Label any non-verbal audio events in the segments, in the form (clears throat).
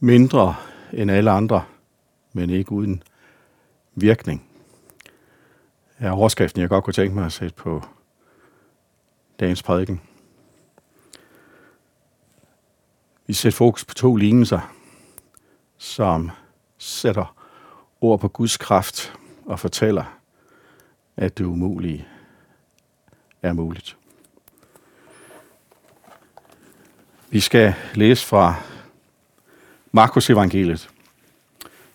mindre end alle andre, men ikke uden virkning, er overskriften, jeg godt kunne tænke mig at sætte på dagens prædiken. Vi sætter fokus på to lignelser, som sætter ord på Guds kraft og fortæller, at det umulige er muligt. Vi skal læse fra Markus evangeliet,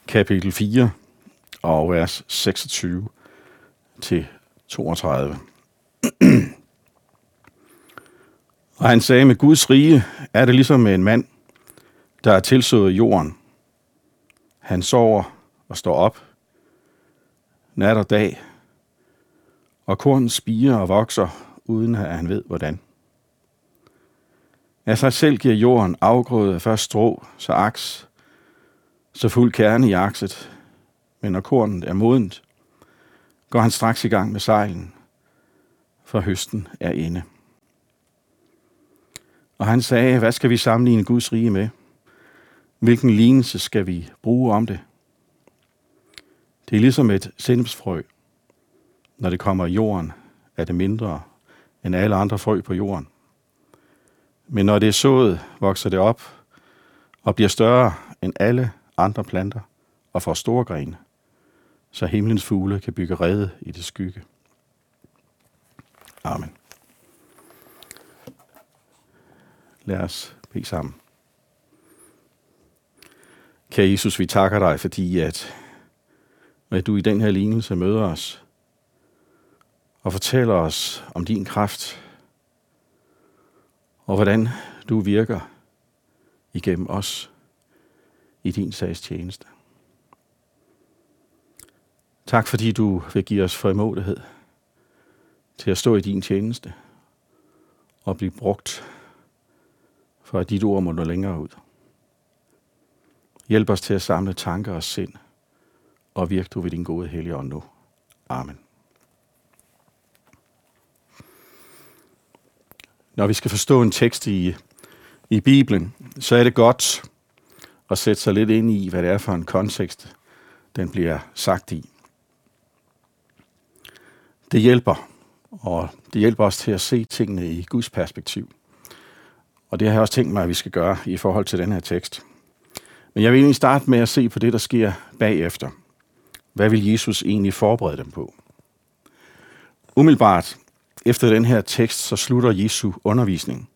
kapitel 4 og vers 26 til 32. (clears throat) og han sagde, med Guds rige er det ligesom med en mand, der er tilsået jorden. Han sover og står op, nat og dag, og kornet spiger og vokser, uden at han ved hvordan. Af sig selv giver jorden afgrøde af først strå, så aks, så fuld kerne i akset. Men når kornet er modent, går han straks i gang med sejlen, for høsten er inde. Og han sagde, hvad skal vi sammenligne Guds rige med? Hvilken lignelse skal vi bruge om det? Det er ligesom et sennepsfrø. Når det kommer i jorden, er det mindre end alle andre frø på jorden. Men når det er sået, vokser det op og bliver større end alle andre planter og får store grene, så himlens fugle kan bygge rede i det skygge. Amen. Lad os bede sammen. Kære Jesus, vi takker dig, fordi at, at du i den her lignelse møder os og fortæller os om din kraft, og hvordan du virker igennem os i din sags tjeneste. Tak fordi du vil give os frimodighed til at stå i din tjeneste og blive brugt for at dit ord må nå længere ud. Hjælp os til at samle tanker og sind, og virk du ved din gode hellige ånd nu. Amen. Når vi skal forstå en tekst i, i Bibelen, så er det godt at sætte sig lidt ind i, hvad det er for en kontekst, den bliver sagt i. Det hjælper, og det hjælper os til at se tingene i Guds perspektiv. Og det har jeg også tænkt mig, at vi skal gøre i forhold til den her tekst. Men jeg vil egentlig starte med at se på det, der sker bagefter. Hvad vil Jesus egentlig forberede dem på? Umiddelbart efter den her tekst, så slutter Jesu undervisning.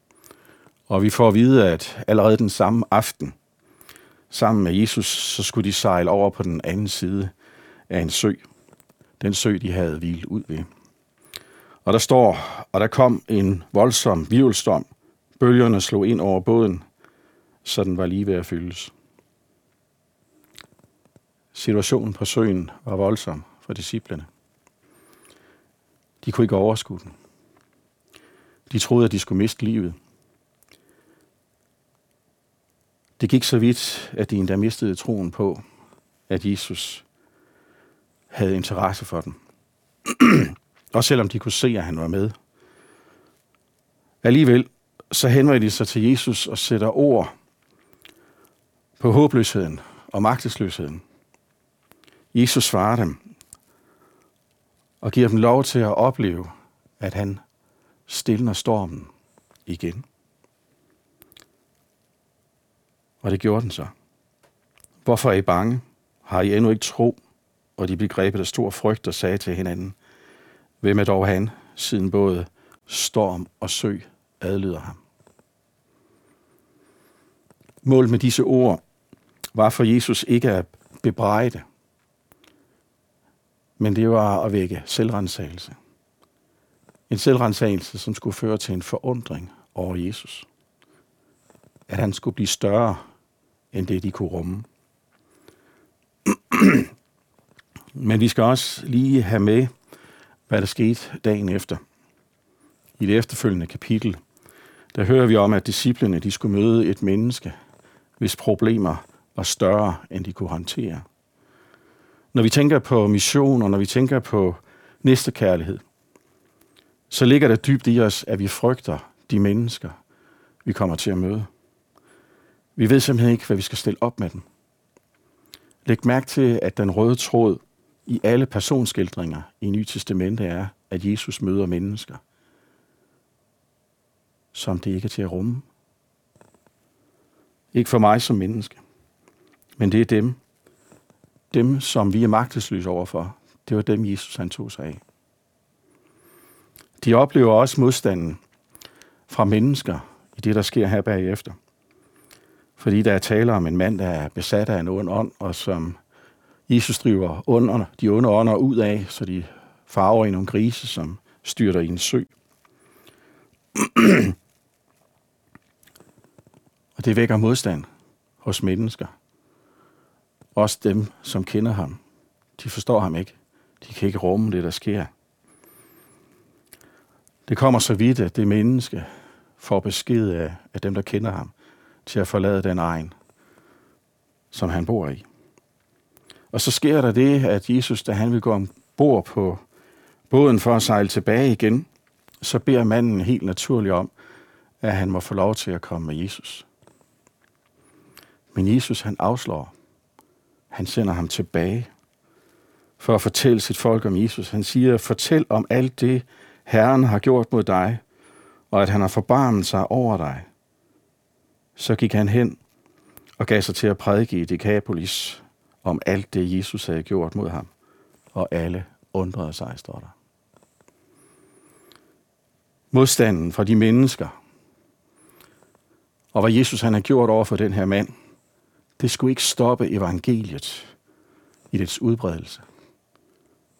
Og vi får at vide, at allerede den samme aften, sammen med Jesus, så skulle de sejle over på den anden side af en sø. Den sø, de havde hvilet ud ved. Og der står, og der kom en voldsom virvelstorm. Bølgerne slog ind over båden, så den var lige ved at fyldes. Situationen på søen var voldsom for disciplene. De kunne ikke overskue den. De troede, at de skulle miste livet. Det gik så vidt, at de endda mistede troen på, at Jesus havde interesse for dem. (clears throat) Også selvom de kunne se, at han var med. Alligevel så henvender de sig til Jesus og sætter ord på håbløsheden og magtesløsheden. Jesus svarer dem og giver dem lov til at opleve, at han stiller stormen igen. Og det gjorde den så. Hvorfor er I bange? Har I endnu ikke tro? Og de blev grebet af stor frygt og sagde til hinanden, Hvem er dog han, siden både storm og sø adlyder ham? Målet med disse ord var for Jesus ikke at bebrejde, men det var at vække selvrensagelse. En selvrensagelse, som skulle føre til en forundring over Jesus. At han skulle blive større end det, de kunne rumme. (clears throat) Men vi skal også lige have med, hvad der skete dagen efter. I det efterfølgende kapitel, der hører vi om, at disciplene de skulle møde et menneske, hvis problemer var større, end de kunne håndtere. Når vi tænker på mission, og når vi tænker på næstekærlighed, så ligger der dybt i os, at vi frygter de mennesker, vi kommer til at møde. Vi ved simpelthen ikke, hvad vi skal stille op med dem. Læg mærke til, at den røde tråd i alle personskildringer i Nye Testamente er, at Jesus møder mennesker, som det ikke er til at rumme. Ikke for mig som menneske, men det er dem, dem som vi er magtesløse overfor. Det var dem, Jesus han tog sig af. De oplever også modstanden fra mennesker i det, der sker her bagefter. Fordi der er tale om en mand, der er besat af en ond ånd, og som Jesus driver under, de onde ånder ud af, så de farver i nogle grise, som styrter i en sø. (clears throat) og det vækker modstand hos mennesker. Også dem, som kender ham. De forstår ham ikke. De kan ikke rumme det, der sker. Det kommer så vidt, at det menneske får besked af, af dem, der kender ham, til at forlade den egen, som han bor i. Og så sker der det, at Jesus, da han vil gå ombord på båden for at sejle tilbage igen, så beder manden helt naturligt om, at han må få lov til at komme med Jesus. Men Jesus, han afslår. Han sender ham tilbage for at fortælle sit folk om Jesus. Han siger, fortæl om alt det, Herren har gjort mod dig, og at han har forbarmet sig over dig. Så gik han hen og gav sig til at prædike i Decapolis om alt det, Jesus havde gjort mod ham. Og alle undrede sig, står der. Modstanden fra de mennesker, og hvad Jesus han har gjort over for den her mand, det skulle ikke stoppe evangeliet i dets udbredelse.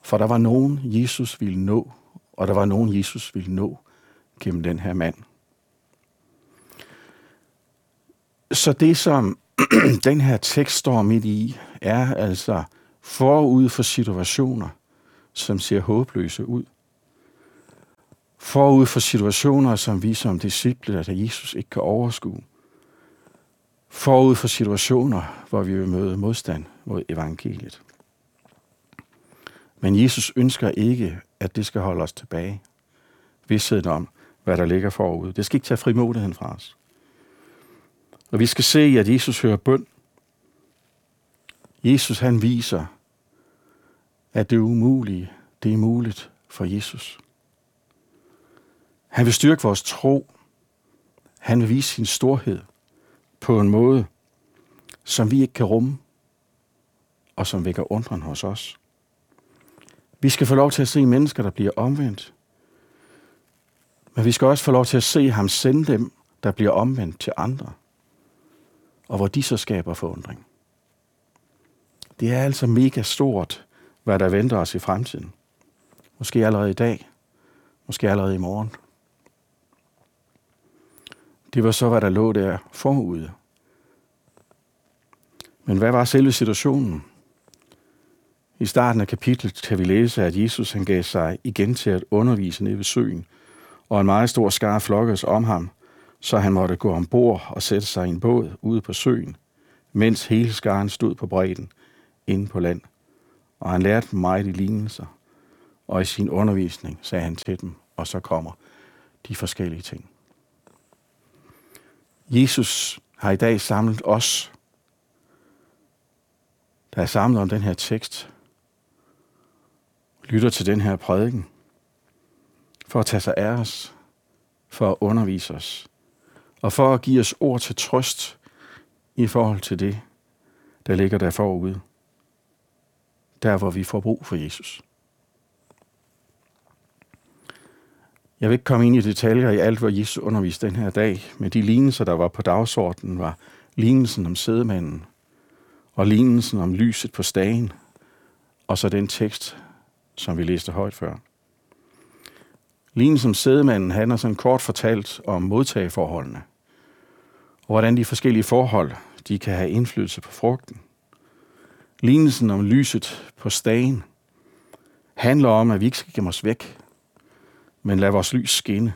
For der var nogen, Jesus ville nå, og der var nogen, Jesus ville nå gennem den her mand. Så det, som (clears throat) den her tekst står midt i, er altså forud for situationer, som ser håbløse ud. Forud for situationer, som vi som disciple af Jesus ikke kan overskue. Forud for situationer, hvor vi vil møde modstand mod evangeliet. Men Jesus ønsker ikke, at det skal holde os tilbage. Vidsheden om, hvad der ligger forud. Det skal ikke tage frimodigheden fra os. Og vi skal se, at Jesus hører bøn. Jesus han viser, at det umulige, det er muligt for Jesus. Han vil styrke vores tro. Han vil vise sin storhed på en måde, som vi ikke kan rumme, og som vækker undren hos os. Vi skal få lov til at se mennesker, der bliver omvendt. Men vi skal også få lov til at se ham sende dem, der bliver omvendt til andre. Og hvor de så skaber forundring. Det er altså mega stort, hvad der venter os i fremtiden. Måske allerede i dag. Måske allerede i morgen. Det var så, hvad der lå der forude. Men hvad var selve situationen? I starten af kapitlet kan vi læse, at Jesus han gav sig igen til at undervise nede ved søen, og en meget stor skare flokkes om ham, så han måtte gå ombord og sætte sig i en båd ude på søen, mens hele skaren stod på bredden inde på land. Og han lærte dem meget i lignelser, og i sin undervisning sagde han til dem, og så kommer de forskellige ting. Jesus har i dag samlet os, der er samlet om den her tekst, lytter til den her prædiken, for at tage sig af os, for at undervise os, og for at give os ord til trøst i forhold til det, der ligger der forude. Der, hvor vi får brug for Jesus. Jeg vil ikke komme ind i detaljer i alt, hvad Jesus underviste den her dag, men de lignelser, der var på dagsordenen, var lignelsen om sædemanden, og lignelsen om lyset på stagen, og så den tekst, som vi læste højt før. Lignelsen om sædemanden handler sådan kort fortalt om modtageforholdene, og hvordan de forskellige forhold de kan have indflydelse på frugten. Lignelsen om lyset på stagen handler om, at vi ikke skal gemme os væk, men lad vores lys skinne.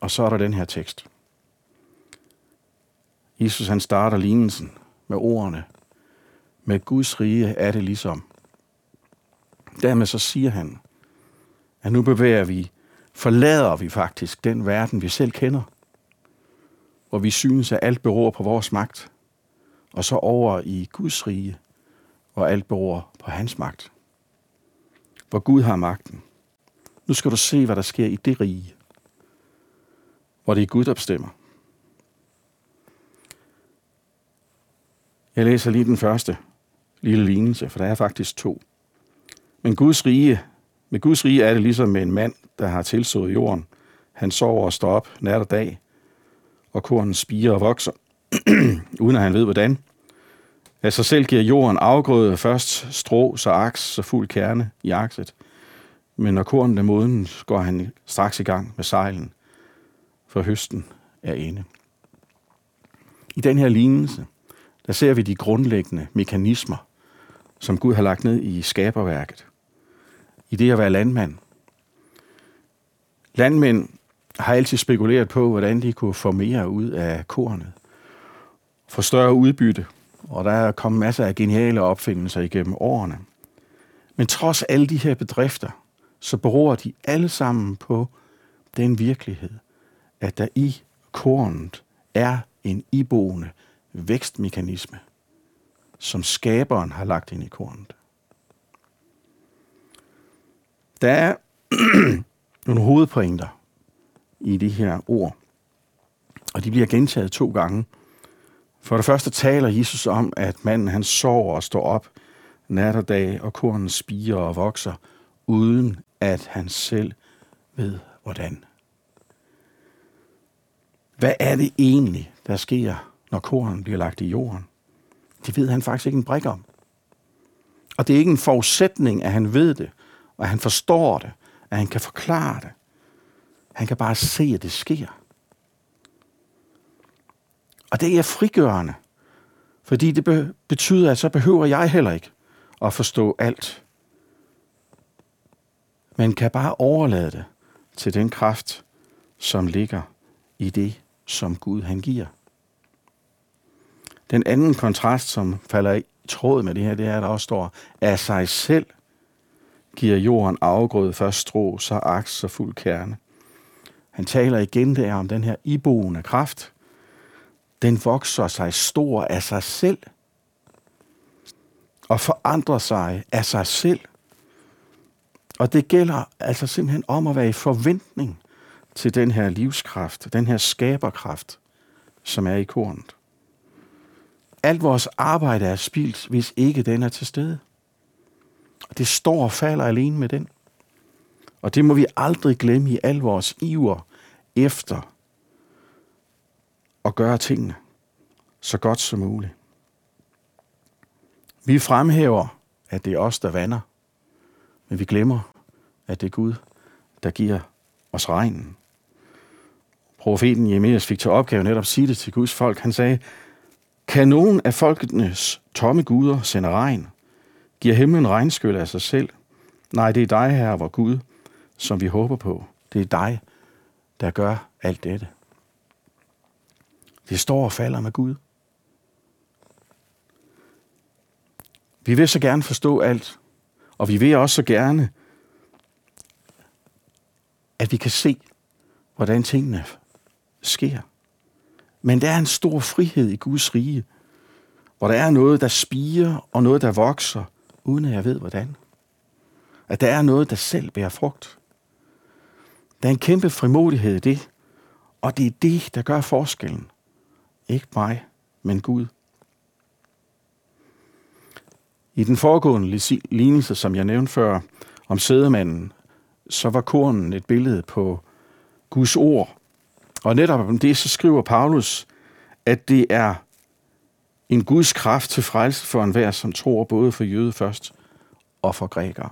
Og så er der den her tekst. Jesus han starter lignelsen med ordene, med Guds rige er det ligesom. Dermed så siger han, at nu bevæger vi, forlader vi faktisk den verden, vi selv kender, hvor vi synes, at alt beror på vores magt, og så over i Guds rige, hvor alt beror på hans magt. Hvor Gud har magten. Nu skal du se, hvad der sker i det rige, hvor det er Gud, der bestemmer. Jeg læser lige den første lille lignelse, for der er faktisk to. Men Guds rige, med Guds rige er det ligesom med en mand, der har tilsået jorden. Han sover og står op nat og dag, og kornen spiger og vokser, (clears throat) uden at han ved hvordan. Af sig selv giver jorden afgrøde først strå, så aks, så fuld kerne i akset. Men når kornet er moden, går han straks i gang med sejlen, for høsten er inde. I den her lignelse, der ser vi de grundlæggende mekanismer, som Gud har lagt ned i skaberværket. I det at være landmand. Landmænd har altid spekuleret på, hvordan de kunne få mere ud af kornet. Få større udbytte. Og der er kommet masser af geniale opfindelser igennem årene. Men trods alle de her bedrifter, så beror de alle sammen på den virkelighed, at der i kornet er en iboende vækstmekanisme, som skaberen har lagt ind i kornet. Der er (clears throat) nogle hovedpointer i de her ord, og de bliver gentaget to gange. For det første taler Jesus om, at manden han sover og står op nat og dag, og kornen spiger og vokser, uden at han selv ved hvordan. Hvad er det egentlig, der sker, når kornen bliver lagt i jorden? Det ved han faktisk ikke en brik om. Og det er ikke en forudsætning, at han ved det, og han forstår det, at han kan forklare det. Han kan bare se, at det sker. Og det er frigørende, fordi det betyder, at så behøver jeg heller ikke at forstå alt. Men kan bare overlade det til den kraft, som ligger i det, som Gud han giver. Den anden kontrast, som falder i tråd med det her, det er, at der også står, af sig selv giver jorden afgrøde først strå, så aks og fuld kerne. Han taler igen der om den her iboende kraft. Den vokser sig stor af sig selv og forandrer sig af sig selv. Og det gælder altså simpelthen om at være i forventning til den her livskraft, den her skaberkraft, som er i kornet. Alt vores arbejde er spildt, hvis ikke den er til stede. Det står og falder alene med den. Og det må vi aldrig glemme i al vores iver efter at gøre tingene så godt som muligt. Vi fremhæver, at det er os, der vander, men vi glemmer, at det er Gud, der giver os regnen. Profeten Jeremias fik til opgave netop at sige det til Guds folk. Han sagde, kan nogen af folkenes tomme guder sende regn? Giver himlen regnskyld af sig selv? Nej, det er dig, her, vor Gud, som vi håber på. Det er dig, der gør alt dette. Det står og falder med Gud. Vi vil så gerne forstå alt, og vi vil også så gerne, at vi kan se, hvordan tingene sker. Men der er en stor frihed i Guds rige, hvor der er noget, der spiger, og noget, der vokser, uden at jeg ved hvordan. At der er noget, der selv bærer frugt. Der er en kæmpe frimodighed i det, og det er det, der gør forskellen. Ikke mig, men Gud. I den foregående lignelse, som jeg nævnte før, om sædemanden, så var kornen et billede på Guds ord. Og netop om det, så skriver Paulus, at det er en Guds kraft til frelse for enhver, som tror både for jøde først og for grækere.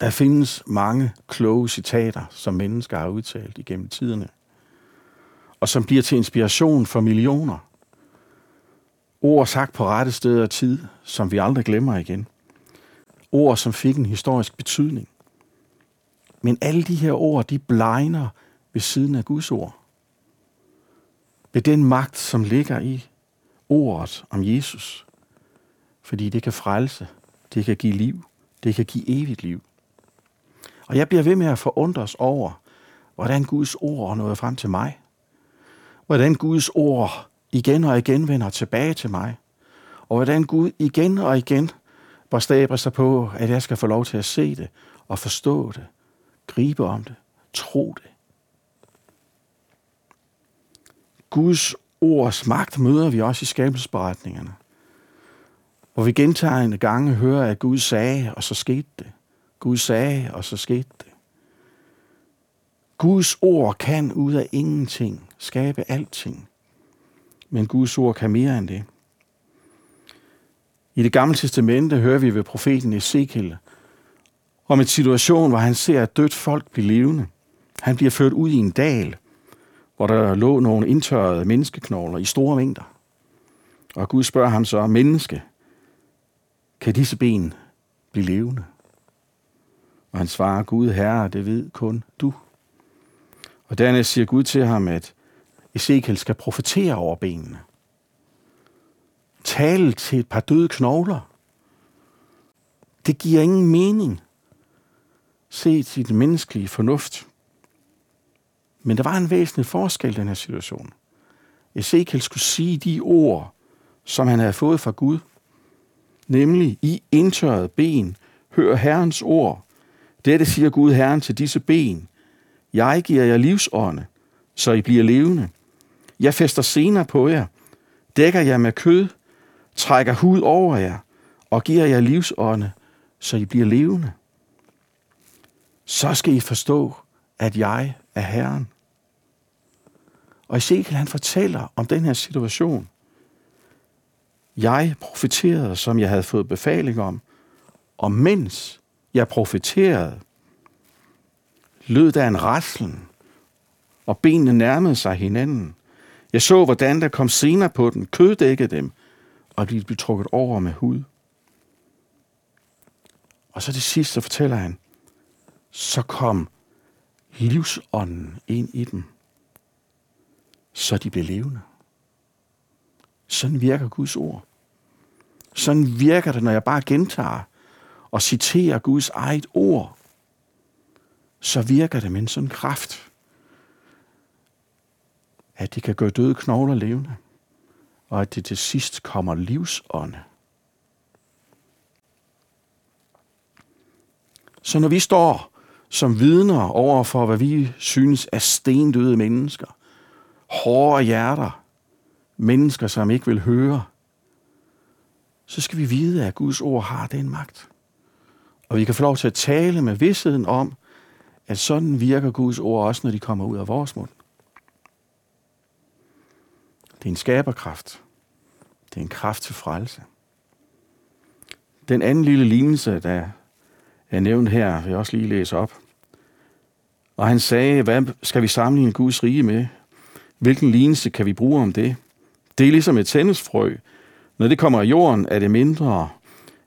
Der findes mange kloge citater, som mennesker har udtalt igennem tiderne, og som bliver til inspiration for millioner. Ord sagt på rette sted og tid, som vi aldrig glemmer igen. Ord, som fik en historisk betydning. Men alle de her ord, de blegner ved siden af Guds ord. Ved den magt, som ligger i ordet om Jesus. Fordi det kan frelse, det kan give liv, det kan give evigt liv. Og jeg bliver ved med at forundres over, hvordan Guds ord nåede frem til mig. Hvordan Guds ord igen og igen vender tilbage til mig. Og hvordan Gud igen og igen bestræber sig på, at jeg skal få lov til at se det og forstå det, gribe om det, tro det. Guds ords magt møder vi også i skabelsesberetningerne, hvor vi gentagende gange hører, at Gud sagde, og så skete det. Gud sagde, og så skete det. Guds ord kan ud af ingenting skabe alting. Men Guds ord kan mere end det. I det gamle testamente hører vi ved profeten Ezekiel om en situation, hvor han ser et dødt folk blive levende. Han bliver ført ud i en dal, hvor der lå nogle indtørrede menneskeknogler i store mængder. Og Gud spørger ham så, menneske, kan disse ben blive levende? Og han svarer, Gud herre, det ved kun du. Og dernæst siger Gud til ham, at Ezekiel skal profetere over benene. Tale til et par døde knogler. Det giver ingen mening. Se til den menneskelige fornuft. Men der var en væsentlig forskel i den her situation. Ezekiel skulle sige de ord, som han havde fået fra Gud. Nemlig, i indtørret ben, hør Herrens ord. Dette siger Gud Herren til disse ben. Jeg giver jer livsånde, så I bliver levende. Jeg fester senere på jer, dækker jer med kød, trækker hud over jer og giver jer livsånde, så I bliver levende. Så skal I forstå, at jeg af Herren. Og Ezekiel han fortæller om den her situation. Jeg profeterede, som jeg havde fået befaling om, og mens jeg profeterede, lød der en raslen, og benene nærmede sig hinanden. Jeg så, hvordan der kom senere på den, køddækkede dem, og de blev trukket over med hud. Og så det sidste, så fortæller han, så kom livsånden ind i dem, så de blev levende. Sådan virker Guds ord. Sådan virker det, når jeg bare gentager og citerer Guds eget ord. Så virker det med en sådan kraft, at det kan gøre døde knogler levende, og at det til sidst kommer livsånde. Så når vi står som vidner over for, hvad vi synes er stendøde mennesker, hårde hjerter, mennesker, som ikke vil høre, så skal vi vide, at Guds ord har den magt. Og vi kan få lov til at tale med vidsheden om, at sådan virker Guds ord også, når de kommer ud af vores mund. Det er en skaberkraft. Det er en kraft til frelse. Den anden lille lignelse, der er nævnt her, vil jeg også lige læse op. Og han sagde, hvad skal vi sammenligne Guds rige med? Hvilken lignelse kan vi bruge om det? Det er ligesom et tennisfrø. Når det kommer af jorden, er det mindre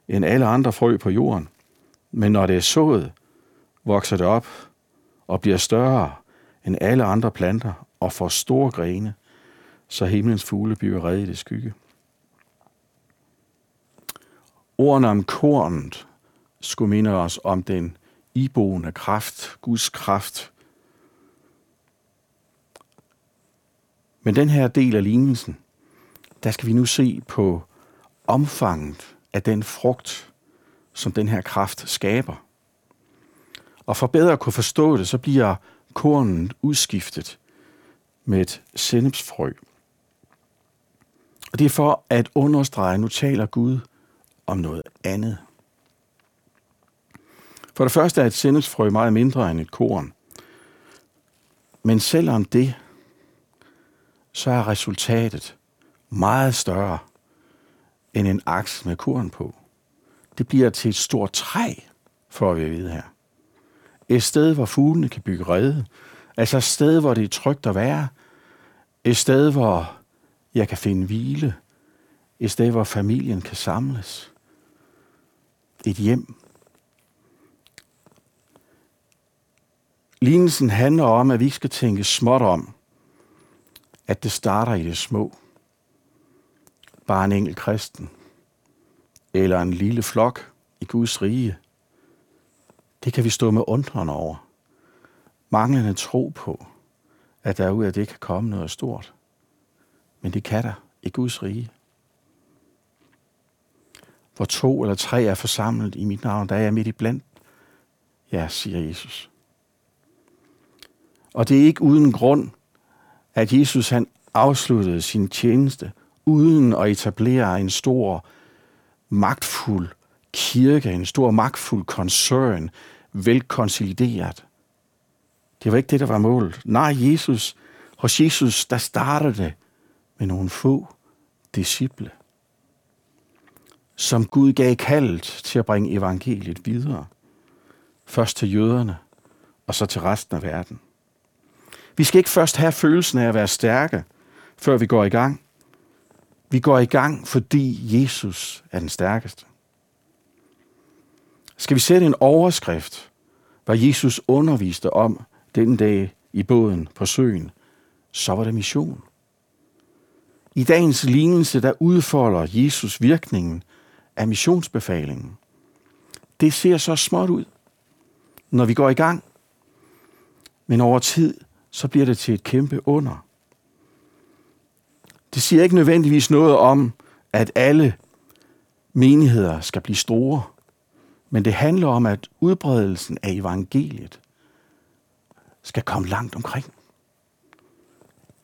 end alle andre frø på jorden. Men når det er sået, vokser det op og bliver større end alle andre planter og får store grene, så himlens fugle bliver reddet i det skygge. Ordene om kornet skulle minde os om den iboende kraft, Guds kraft. Men den her del af lignelsen, der skal vi nu se på omfanget af den frugt, som den her kraft skaber. Og for bedre at kunne forstå det, så bliver kornet udskiftet med et sennepsfrø. Og det er for at understrege, nu taler Gud om noget andet. For det første er et sennepsfrø meget mindre end et korn. Men selvom det, så er resultatet meget større end en aks med korn på. Det bliver til et stort træ, får vi at vide her. Et sted, hvor fuglene kan bygge rede. Altså et sted, hvor det er trygt at være. Et sted, hvor jeg kan finde hvile. Et sted, hvor familien kan samles. Et hjem. Lignelsen handler om, at vi skal tænke småt om, at det starter i det små. Bare en enkelt kristen. Eller en lille flok i Guds rige. Det kan vi stå med undren over. manglende tro på, at der ud af det kan komme noget stort. Men det kan der i Guds rige. Hvor to eller tre er forsamlet i mit navn, der er jeg midt i blandt. Ja, siger Jesus. Og det er ikke uden grund, at Jesus han afsluttede sin tjeneste uden at etablere en stor, magtfuld kirke, en stor, magtfuld koncern, velkonsolideret. Det var ikke det, der var målet. Nej, Jesus, hos Jesus, der startede det med nogle få disciple, som Gud gav kaldet til at bringe evangeliet videre. Først til jøderne, og så til resten af verden. Vi skal ikke først have følelsen af at være stærke, før vi går i gang. Vi går i gang, fordi Jesus er den stærkeste. Skal vi sætte en overskrift, hvad Jesus underviste om den dag i båden på søen, så var det mission. I dagens lignelse, der udfolder Jesus virkningen af missionsbefalingen. Det ser så småt ud, når vi går i gang. Men over tid, så bliver det til et kæmpe under. Det siger ikke nødvendigvis noget om, at alle menigheder skal blive store, men det handler om, at udbredelsen af evangeliet skal komme langt omkring.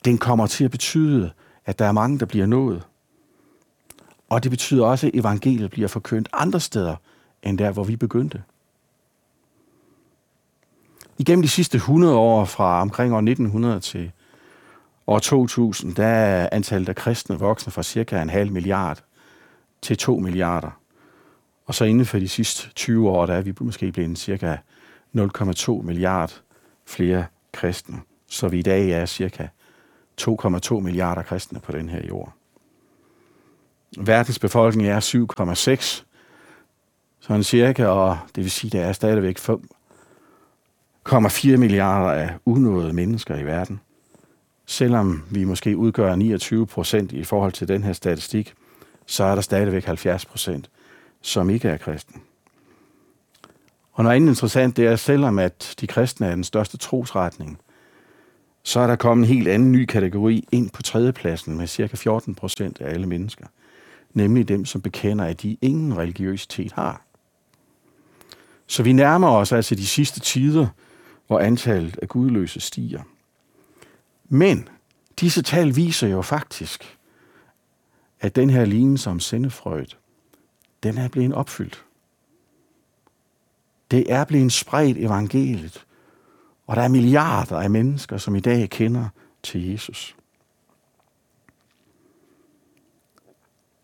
Den kommer til at betyde, at der er mange, der bliver nået. Og det betyder også, at evangeliet bliver forkyndt andre steder, end der, hvor vi begyndte. Igennem de sidste 100 år, fra omkring år 1900 til år 2000, der er antallet af kristne voksne fra cirka en halv milliard til 2 milliarder. Og så inden for de sidste 20 år, der er vi måske blevet cirka 0,2 milliard flere kristne. Så vi i dag er cirka 2,2 milliarder kristne på den her jord. Verdens befolkning er 7,6, sådan cirka, og det vil sige, at der er stadigvæk kommer 4 milliarder af unåede mennesker i verden. Selvom vi måske udgør 29 procent i forhold til den her statistik, så er der stadigvæk 70 procent, som ikke er kristen. Og noget andet interessant, det er, selvom at de kristne er den største trosretning, så er der kommet en helt anden ny kategori ind på tredjepladsen med cirka 14 procent af alle mennesker. Nemlig dem, som bekender, at de ingen religiøsitet har. Så vi nærmer os altså de sidste tider, hvor antallet af gudløse stiger. Men disse tal viser jo faktisk, at den her lignelse om sendefrøet, den er blevet opfyldt. Det er blevet spredt evangeliet, og der er milliarder af mennesker, som i dag kender til Jesus.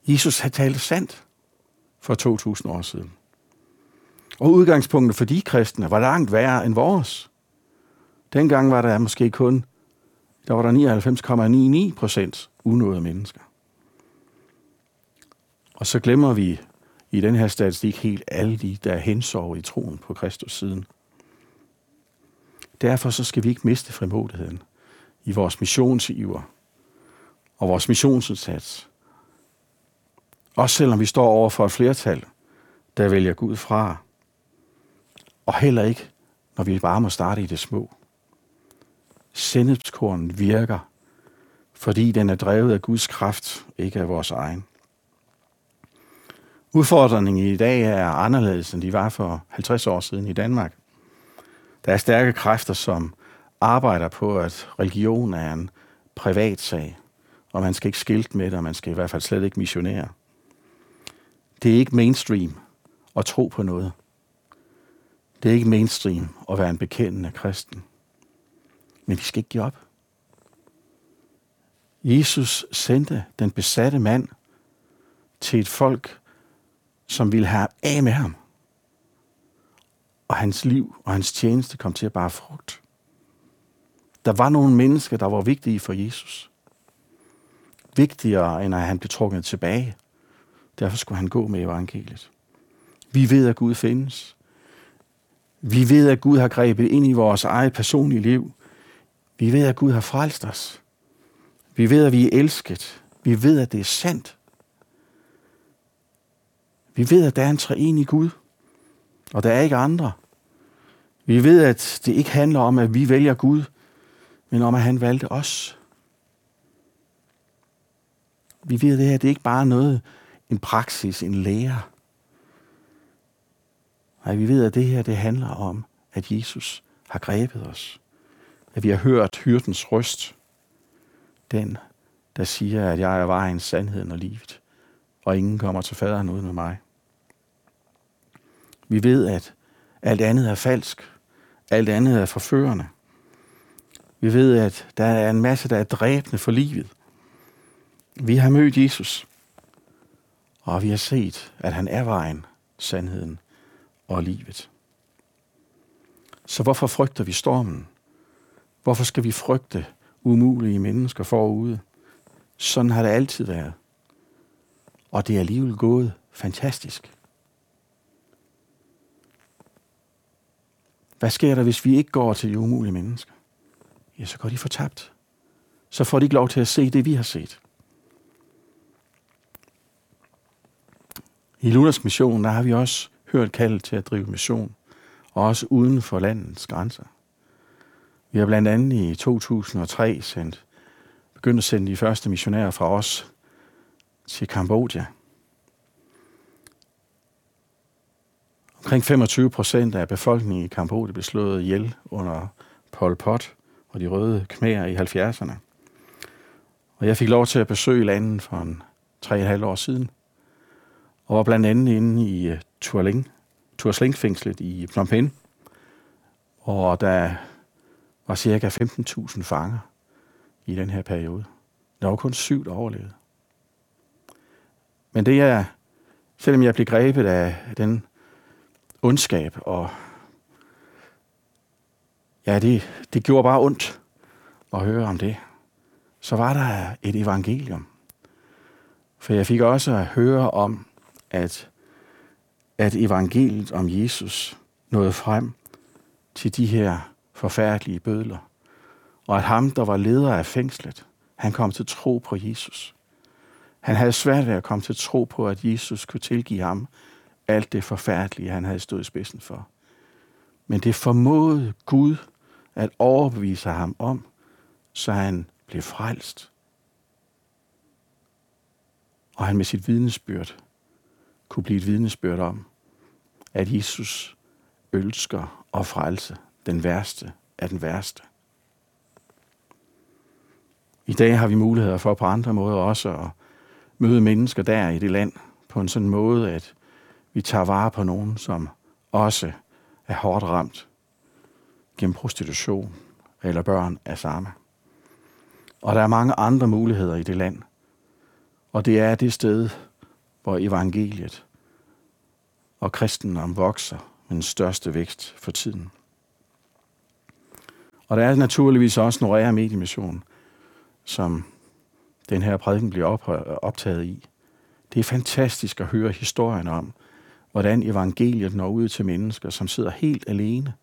Jesus har talt sandt for 2000 år siden. Og udgangspunktet for de kristne var langt værre end vores. Dengang var der måske kun der var der 99,99 procent unåede mennesker. Og så glemmer vi i den her statistik helt alle de, der er hensovet i troen på Kristus siden. Derfor så skal vi ikke miste frimodigheden i vores missionsiver og vores missionsindsats. Også selvom vi står over for et flertal, der vælger Gud fra. Og heller ikke, når vi bare må starte i det små sennepskorn virker, fordi den er drevet af Guds kraft, ikke af vores egen. Udfordringen i dag er anderledes, end de var for 50 år siden i Danmark. Der er stærke kræfter, som arbejder på, at religion er en privat sag, og man skal ikke skilte med det, og man skal i hvert fald slet ikke missionere. Det er ikke mainstream at tro på noget. Det er ikke mainstream at være en bekendende kristen. Men vi skal ikke give op. Jesus sendte den besatte mand til et folk, som ville have af med ham. Og hans liv og hans tjeneste kom til at bare frugt. Der var nogle mennesker, der var vigtige for Jesus. Vigtigere, end at han blev trukket tilbage. Derfor skulle han gå med evangeliet. Vi ved, at Gud findes. Vi ved, at Gud har grebet ind i vores eget personlige liv. Vi ved, at Gud har frelst os. Vi ved, at vi er elsket. Vi ved, at det er sandt. Vi ved, at der er en treenig Gud, og der er ikke andre. Vi ved, at det ikke handler om, at vi vælger Gud, men om, at han valgte os. Vi ved, at det her det er ikke bare noget, en praksis, en lære. Nej, vi ved, at det her det handler om, at Jesus har grebet os. At vi har hørt hyrdens røst. Den, der siger, at jeg er vejen, sandheden og livet. Og ingen kommer til faderen uden med mig. Vi ved, at alt andet er falsk. Alt andet er forførende. Vi ved, at der er en masse, der er dræbende for livet. Vi har mødt Jesus, og vi har set, at han er vejen, sandheden og livet. Så hvorfor frygter vi stormen? Hvorfor skal vi frygte umulige mennesker forude? Sådan har det altid været. Og det er alligevel gået fantastisk. Hvad sker der, hvis vi ikke går til de umulige mennesker? Ja, så går de fortabt. Så får de ikke lov til at se det, vi har set. I Luthers mission, der har vi også hørt kald til at drive mission, og også uden for landets grænser. Vi har blandt andet i 2003 sendt, begyndt at sende de første missionærer fra os til Kambodja. Omkring 25 procent af befolkningen i Kambodja blev slået ihjel under Pol Pot og de røde kmærer i 70'erne. Og jeg fik lov til at besøge landet for en 3,5 år siden, og var blandt andet inde i øh, uh, Tualing-fængslet i Phnom Penh, og der var cirka 15.000 fanger i den her periode. Der var kun syv, der overlevede. Men det er, selvom jeg blev grebet af den ondskab, og ja, det, det gjorde bare ondt at høre om det, så var der et evangelium. For jeg fik også at høre om, at, at evangeliet om Jesus nåede frem til de her forfærdelige bødler. Og at ham, der var leder af fængslet, han kom til tro på Jesus. Han havde svært ved at komme til tro på, at Jesus kunne tilgive ham alt det forfærdelige, han havde stået i spidsen for. Men det formåede Gud at overbevise ham om, så han blev frelst. Og han med sit vidnesbyrd kunne blive et vidnesbyrd om, at Jesus ønsker at frelse den værste af den værste. I dag har vi muligheder for på andre måder også at møde mennesker der i det land på en sådan måde, at vi tager vare på nogen, som også er hårdt ramt gennem prostitution eller børn af samme. Og der er mange andre muligheder i det land. Og det er det sted, hvor evangeliet og kristendom vokser med den største vækst for tiden. Og der er naturligvis også Norea Mediemission, som den her prædiken bliver optaget i. Det er fantastisk at høre historien om, hvordan evangeliet når ud til mennesker, som sidder helt alene.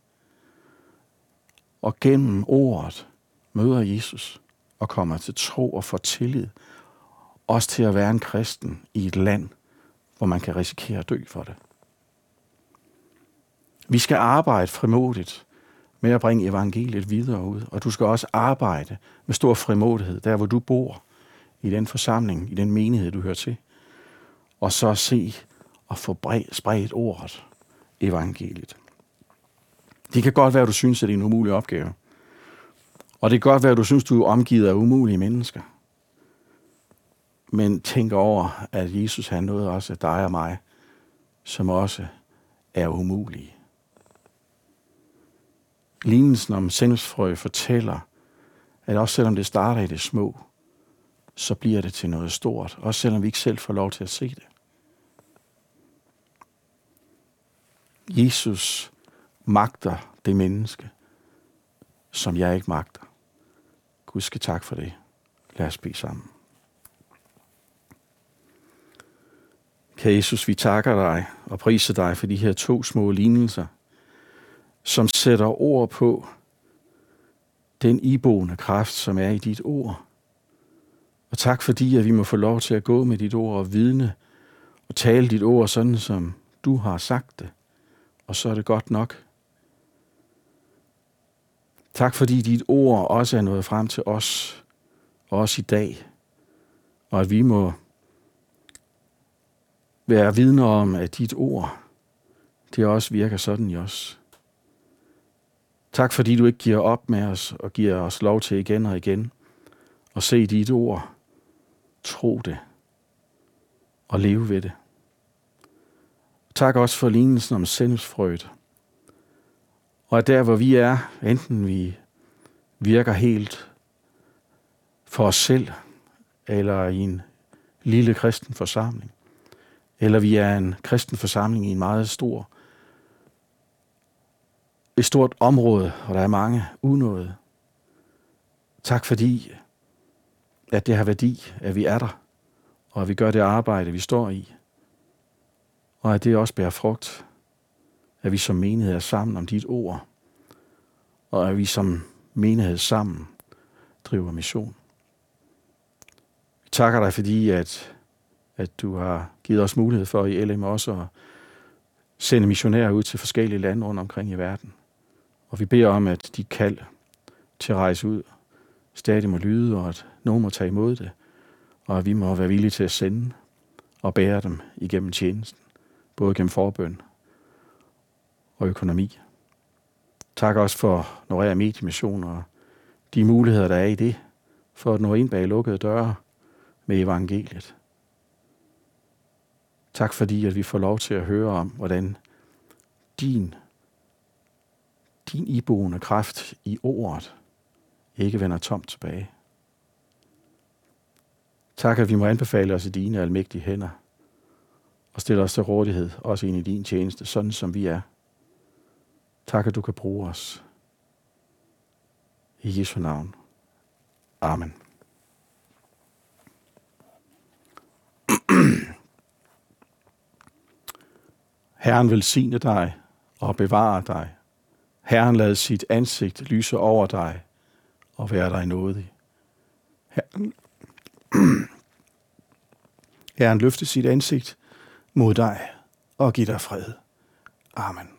Og gennem ordet møder Jesus og kommer til tro og får tillid. Også til at være en kristen i et land, hvor man kan risikere at dø for det. Vi skal arbejde frimodigt med at bringe evangeliet videre ud, og du skal også arbejde med stor frimodighed, der hvor du bor, i den forsamling, i den menighed, du hører til, og så se og få spredt ordet, evangeliet. Det kan godt være, at du synes, at det er en umulig opgave. Og det kan godt være, at du synes, du er omgivet af umulige mennesker. Men tænk over, at Jesus har noget også af dig og mig, som også er umulige. Lignelsen om sennepsfrø fortæller, at også selvom det starter i det små, så bliver det til noget stort, også selvom vi ikke selv får lov til at se det. Jesus magter det menneske, som jeg ikke magter. Gud skal tak for det. Lad os bede sammen. Kære Jesus, vi takker dig og priser dig for de her to små lignelser, som sætter ord på den iboende kraft, som er i dit ord. Og tak fordi, at vi må få lov til at gå med dit ord og vidne og tale dit ord sådan, som du har sagt det. Og så er det godt nok. Tak fordi dit ord også er nået frem til os, også i dag, og at vi må være vidner om, at dit ord, det også virker sådan i os. Tak fordi du ikke giver op med os og giver os lov til igen og igen at se dit ord, tro det og leve ved det. Tak også for lignelsen om sendelsfrøet. Og at der, hvor vi er, enten vi virker helt for os selv, eller i en lille kristen forsamling, eller vi er en kristen forsamling i en meget stor, et stort område, hvor der er mange unåde. Tak fordi, at det har værdi, at vi er der, og at vi gør det arbejde, vi står i, og at det også bærer frugt, at vi som menighed er sammen om dit ord, og at vi som menighed sammen driver mission. Vi takker dig, fordi at, at du har givet os mulighed for i LM også at sende missionærer ud til forskellige lande rundt omkring i verden. Og vi beder om, at de kald til at rejse ud stadig må lyde, og at nogen må tage imod det, og at vi må være villige til at sende og bære dem igennem tjenesten, både gennem forbøn og økonomi. Tak også for Norea Mediemission og de muligheder, der er i det, for at nå ind bag lukkede døre med evangeliet. Tak fordi, at vi får lov til at høre om, hvordan din, din iboende kraft i ordet ikke vender tomt tilbage. Tak, at vi må anbefale os i dine almægtige hænder og stille os til rådighed, også ind i din tjeneste, sådan som vi er. Tak, at du kan bruge os. I Jesu navn. Amen. (clears throat) Herren velsigne dig og bevare dig. Herren lad sit ansigt lyse over dig og være dig nådig. Herren, Herren løfte sit ansigt mod dig og give dig fred. Amen.